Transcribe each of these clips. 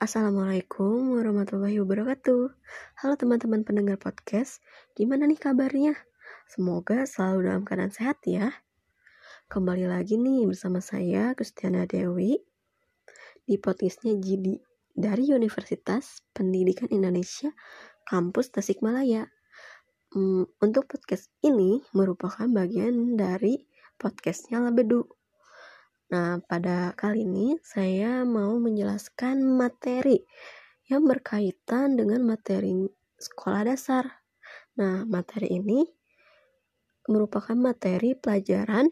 Assalamualaikum warahmatullahi wabarakatuh. Halo teman-teman pendengar podcast, gimana nih kabarnya? Semoga selalu dalam keadaan sehat ya. Kembali lagi nih bersama saya Kristiana Dewi di podcastnya Jidi dari Universitas Pendidikan Indonesia Kampus Tasikmalaya. Hmm, untuk podcast ini merupakan bagian dari podcastnya Labedu Nah, pada kali ini saya mau menjelaskan materi yang berkaitan dengan materi sekolah dasar. Nah, materi ini merupakan materi pelajaran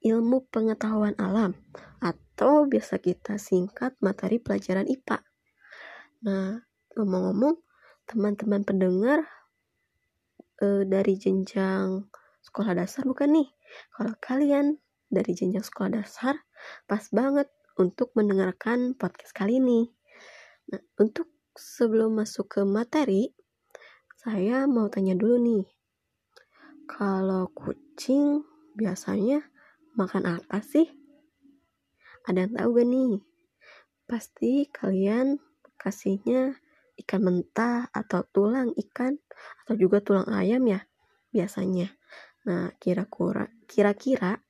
ilmu pengetahuan alam atau biasa kita singkat materi pelajaran IPA. Nah, ngomong-ngomong, teman-teman pendengar e, dari jenjang sekolah dasar bukan nih? Kalau kalian dari jenjang sekolah dasar, pas banget untuk mendengarkan podcast kali ini. Nah, untuk sebelum masuk ke materi, saya mau tanya dulu nih. Kalau kucing biasanya makan apa sih? Ada yang tahu gak nih? Pasti kalian kasihnya ikan mentah atau tulang ikan atau juga tulang ayam ya biasanya. Nah, kira-kira kira-kira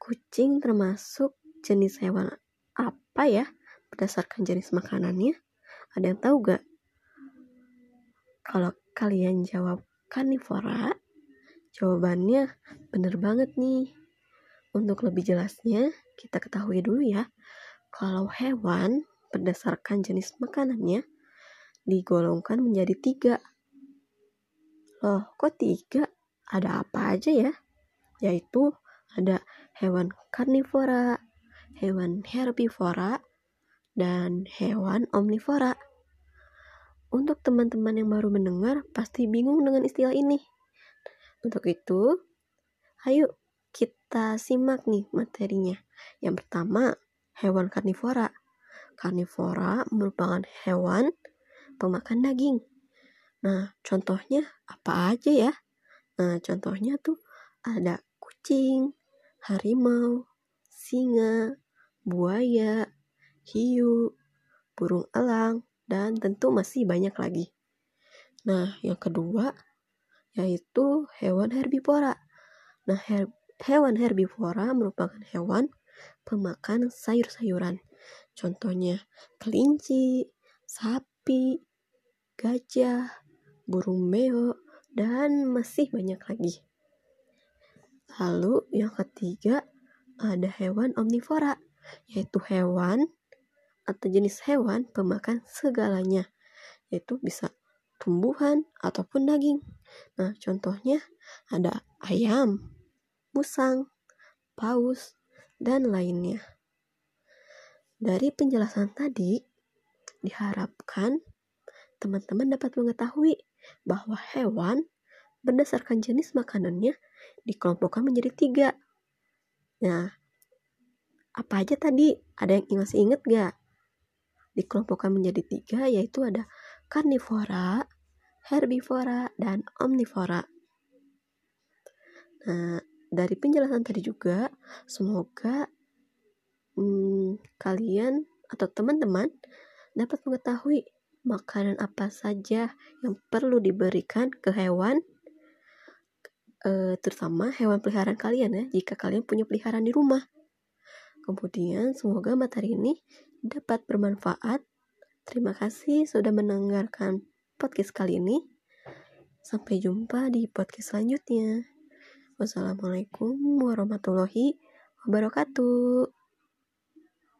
Kucing termasuk jenis hewan apa ya berdasarkan jenis makanannya? Ada yang tahu gak? Kalau kalian jawab karnivora, jawabannya bener banget nih. Untuk lebih jelasnya, kita ketahui dulu ya. Kalau hewan berdasarkan jenis makanannya digolongkan menjadi tiga. Loh, kok tiga? Ada apa aja ya? Yaitu ada hewan karnivora, hewan herbivora, dan hewan omnivora. Untuk teman-teman yang baru mendengar, pasti bingung dengan istilah ini. Untuk itu, ayo kita simak nih materinya. Yang pertama, hewan karnivora. Karnivora merupakan hewan pemakan daging. Nah, contohnya apa aja ya? Nah, contohnya tuh ada kucing, harimau, singa, buaya, hiu, burung elang, dan tentu masih banyak lagi. Nah, yang kedua yaitu hewan herbivora. Nah, her hewan herbivora merupakan hewan pemakan sayur-sayuran. Contohnya kelinci, sapi, gajah, burung beo, dan masih banyak lagi. Lalu yang ketiga ada hewan omnivora, yaitu hewan atau jenis hewan pemakan segalanya, yaitu bisa tumbuhan ataupun daging. Nah, contohnya ada ayam, musang, paus, dan lainnya. Dari penjelasan tadi, diharapkan teman-teman dapat mengetahui bahwa hewan berdasarkan jenis makanannya dikelompokkan menjadi tiga. Nah, apa aja tadi? Ada yang masih inget gak? Dikelompokkan menjadi tiga, yaitu ada karnivora, herbivora, dan omnivora. Nah, dari penjelasan tadi juga, semoga hmm, kalian atau teman-teman dapat mengetahui makanan apa saja yang perlu diberikan ke hewan uh, terutama hewan peliharaan kalian ya jika kalian punya peliharaan di rumah. Kemudian semoga materi ini dapat bermanfaat. Terima kasih sudah mendengarkan podcast kali ini. Sampai jumpa di podcast selanjutnya. Wassalamualaikum warahmatullahi wabarakatuh.